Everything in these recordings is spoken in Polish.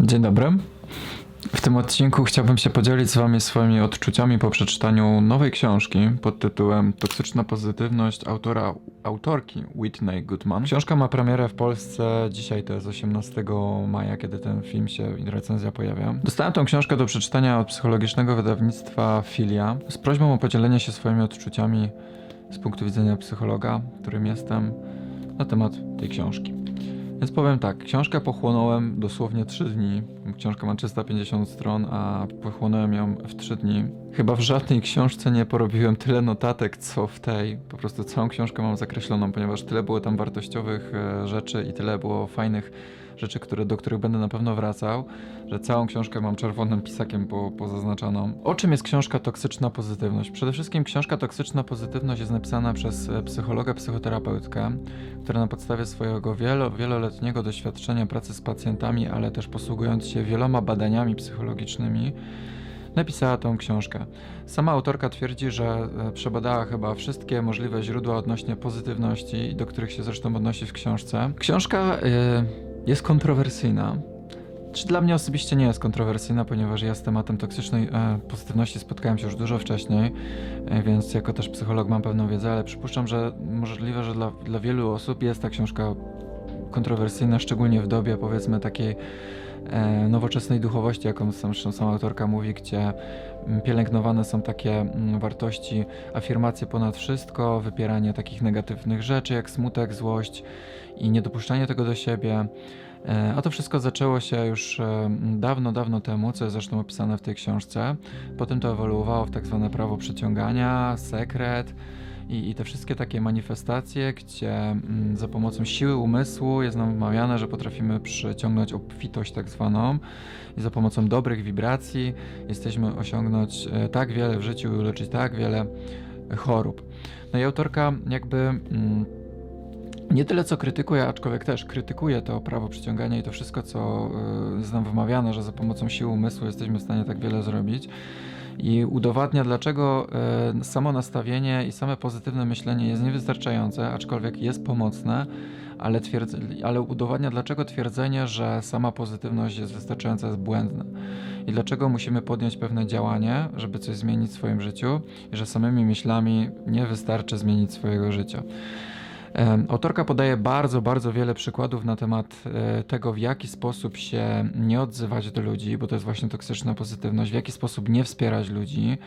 Dzień dobry. W tym odcinku chciałbym się podzielić z Wami swoimi odczuciami po przeczytaniu nowej książki pod tytułem Toksyczna pozytywność autora, autorki Whitney Goodman. Książka ma premierę w Polsce dzisiaj, to jest 18 maja, kiedy ten film się i recenzja pojawia. Dostałem tą książkę do przeczytania od psychologicznego wydawnictwa Filia z prośbą o podzielenie się swoimi odczuciami z punktu widzenia psychologa, którym jestem, na temat tej książki. Więc powiem tak, książkę pochłonąłem dosłownie 3 dni. Książka ma 350 stron, a pochłonąłem ją w 3 dni. Chyba w żadnej książce nie porobiłem tyle notatek, co w tej. Po prostu całą książkę mam zakreśloną, ponieważ tyle było tam wartościowych e, rzeczy i tyle było fajnych rzeczy, które, do których będę na pewno wracał, że całą książkę mam czerwonym pisakiem po, pozaznaczoną. O czym jest książka Toksyczna Pozytywność? Przede wszystkim książka Toksyczna Pozytywność jest napisana przez e, psychologa, psychoterapeutkę, która na podstawie swojego wielo, wieloletniego doświadczenia pracy z pacjentami, ale też posługując się wieloma badaniami psychologicznymi, napisała tą książkę. Sama autorka twierdzi, że e, przebadała chyba wszystkie możliwe źródła odnośnie pozytywności, do których się zresztą odnosi w książce. Książka y, jest kontrowersyjna. Czy dla mnie osobiście nie jest kontrowersyjna, ponieważ ja z tematem toksycznej e, pozytywności spotkałem się już dużo wcześniej, e, więc jako też psycholog mam pewną wiedzę, ale przypuszczam, że możliwe, że dla, dla wielu osób jest ta książka kontrowersyjna, szczególnie w dobie powiedzmy takiej nowoczesnej duchowości, jaką sam, sama autorka mówi, gdzie mm, pielęgnowane są takie mm, wartości, afirmacje ponad wszystko, wypieranie takich negatywnych rzeczy jak smutek, złość i niedopuszczanie tego do siebie. E, a to wszystko zaczęło się już e, dawno, dawno temu, co jest zresztą opisane w tej książce. Potem to ewoluowało w tak zwane prawo przyciągania, sekret i, i te wszystkie takie manifestacje, gdzie mm, za pomocą siły umysłu jest nam wmawiane, że potrafimy przyciągnąć obfitość tak zwaną i za pomocą dobrych wibracji jesteśmy osiągnąć e, tak wiele w życiu i uleczyć tak wiele chorób. No i autorka jakby... Mm, nie tyle co krytykuje, aczkolwiek też krytykuje to prawo przyciągania i to wszystko, co y, jest nam wymawiane, że za pomocą siły umysłu jesteśmy w stanie tak wiele zrobić. I udowadnia, dlaczego y, samo nastawienie i same pozytywne myślenie jest niewystarczające, aczkolwiek jest pomocne, ale, ale udowadnia, dlaczego twierdzenie, że sama pozytywność jest wystarczająca, jest błędne. I dlaczego musimy podjąć pewne działanie, żeby coś zmienić w swoim życiu, i że samymi myślami nie wystarczy zmienić swojego życia. Autorka podaje bardzo, bardzo wiele przykładów na temat e, tego, w jaki sposób się nie odzywać do ludzi, bo to jest właśnie toksyczna pozytywność, w jaki sposób nie wspierać ludzi,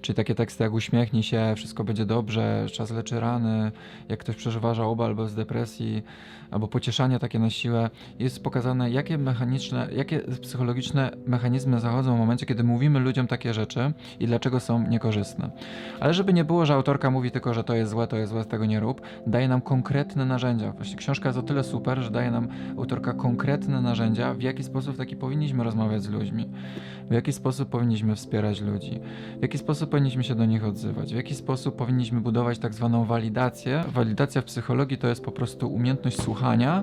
czyli takie teksty jak uśmiechnij się, wszystko będzie dobrze, czas leczy rany, jak ktoś przeżywa żałobę albo z depresji, albo pocieszanie takie na siłę, jest pokazane, jakie mechaniczne, jakie psychologiczne mechanizmy zachodzą w momencie, kiedy mówimy ludziom takie rzeczy i dlaczego są niekorzystne. Ale żeby nie było, że autorka mówi tylko, że to jest złe, to jest złe, tego nie rób, daje nam narzędzia. Właśnie książka jest o tyle super, że daje nam autorka konkretne narzędzia, w jaki sposób taki powinniśmy rozmawiać z ludźmi, w jaki sposób powinniśmy wspierać ludzi, w jaki sposób powinniśmy się do nich odzywać, w jaki sposób powinniśmy budować tak zwaną walidację. Walidacja w psychologii to jest po prostu umiejętność słuchania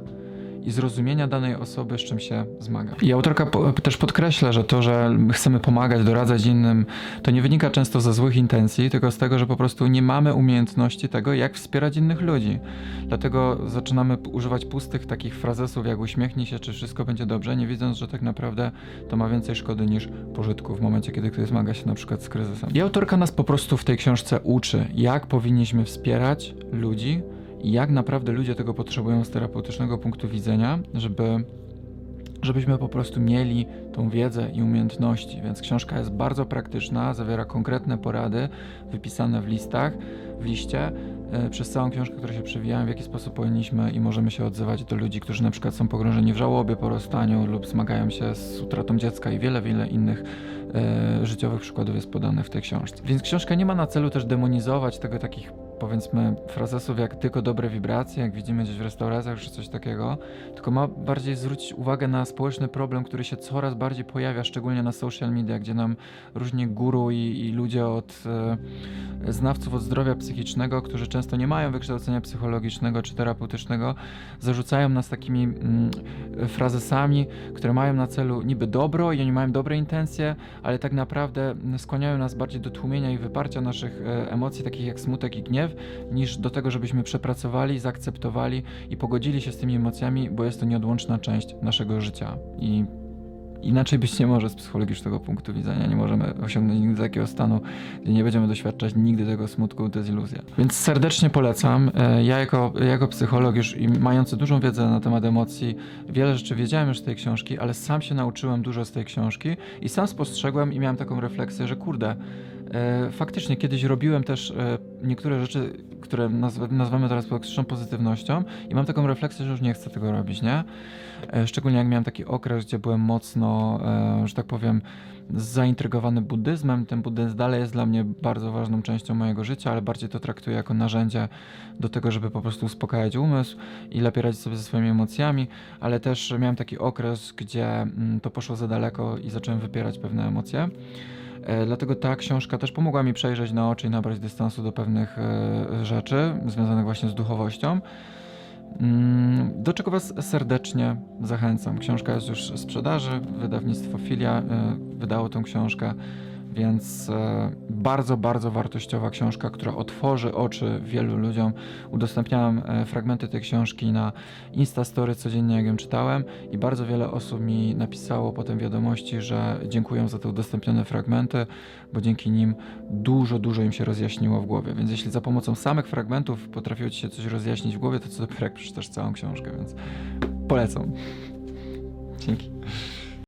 i zrozumienia danej osoby, z czym się zmaga. I autorka po, też podkreśla, że to, że chcemy pomagać, doradzać innym, to nie wynika często ze złych intencji, tylko z tego, że po prostu nie mamy umiejętności tego, jak wspierać innych ludzi. Dlatego zaczynamy używać pustych takich frazesów, jak uśmiechnij się, czy wszystko będzie dobrze, nie widząc, że tak naprawdę to ma więcej szkody niż pożytku w momencie, kiedy ktoś zmaga się na przykład z kryzysem. I autorka nas po prostu w tej książce uczy, jak powinniśmy wspierać ludzi, jak naprawdę ludzie tego potrzebują z terapeutycznego punktu widzenia, żeby żebyśmy po prostu mieli tą wiedzę i umiejętności. Więc książka jest bardzo praktyczna, zawiera konkretne porady wypisane w listach, w liście, e, przez całą książkę, które się przewijają, w jaki sposób powinniśmy i możemy się odzywać do ludzi, którzy na przykład są pogrążeni w żałobie po rozstaniu lub zmagają się z utratą dziecka i wiele, wiele innych e, życiowych przykładów jest podanych w tej książce. Więc książka nie ma na celu też demonizować tego takich powiedzmy frazesów jak tylko dobre wibracje, jak widzimy gdzieś w restauracjach czy coś takiego, tylko ma bardziej zwrócić uwagę na społeczny problem, który się coraz bardziej pojawia, szczególnie na social media, gdzie nam różni guru i, i ludzie od e, znawców od zdrowia psychicznego, którzy często nie mają wykształcenia psychologicznego czy terapeutycznego, zarzucają nas takimi mm, frazesami, które mają na celu niby dobro i oni mają dobre intencje, ale tak naprawdę skłaniają nas bardziej do tłumienia i wyparcia naszych e, emocji, takich jak smutek i gniew, niż do tego, żebyśmy przepracowali, zaakceptowali i pogodzili się z tymi emocjami, bo jest to nieodłączna część naszego życia. I Inaczej być nie może z psychologicznego punktu widzenia. Nie możemy osiągnąć nigdy takiego stanu, gdzie nie będziemy doświadczać nigdy tego smutku, deziluzja. Więc serdecznie polecam. E, Ja jako, jako psycholog już i mający dużą wiedzę na temat emocji, wiele rzeczy wiedziałem już z tej książki, ale sam się nauczyłem dużo z tej książki i sam spostrzegłem i miałem taką refleksję, że kurde, faktycznie kiedyś robiłem też e, niektóre rzeczy, które nazywamy teraz toksyczną pozytywnością i mam taką refleksję, że już nie chcę tego robić, nie? E, Szczególnie jak miałem taki okres, gdzie byłem mocno, e, że tak powiem, zaintrygowany buddyzmem. Ten buddyzm dalej jest dla mnie bardzo ważną częścią mojego życia, ale bardziej to traktuję jako narzędzie do tego, żeby po prostu uspokajać umysł i lepiej radzić sobie ze swoimi emocjami, ale też miałem taki okres, gdzie mm, to poszło za daleko i zacząłem wypierać pewne emocje. E, Dlatego ta książka też pomogła mi przejrzeć na oczy i nabrać dystansu do pewnych e, rzeczy związanych właśnie z duchowością. Mm, Do czego Was serdecznie zachęcam. Książka jest już w sprzedaży. Wydawnictwo Filia e, wydało tą książkę, więc e, bardzo, bardzo wartościowa książka, która otworzy oczy wielu ludziom. Udostępniałem e, fragmenty tej książki na Instastory codziennie, jak ją czytałem, i bardzo wiele osób mi napisało potem wiadomości, że dziękują za te udostępnione fragmenty, bo dzięki nim dużo, dużo im się rozjaśniło w głowie. Więc jeśli za pomocą samych fragmentów potrafiło Ci się coś rozjaśnić w głowie, to co dopiero jak przeczytasz całą książkę, więc polecam. Dzięki.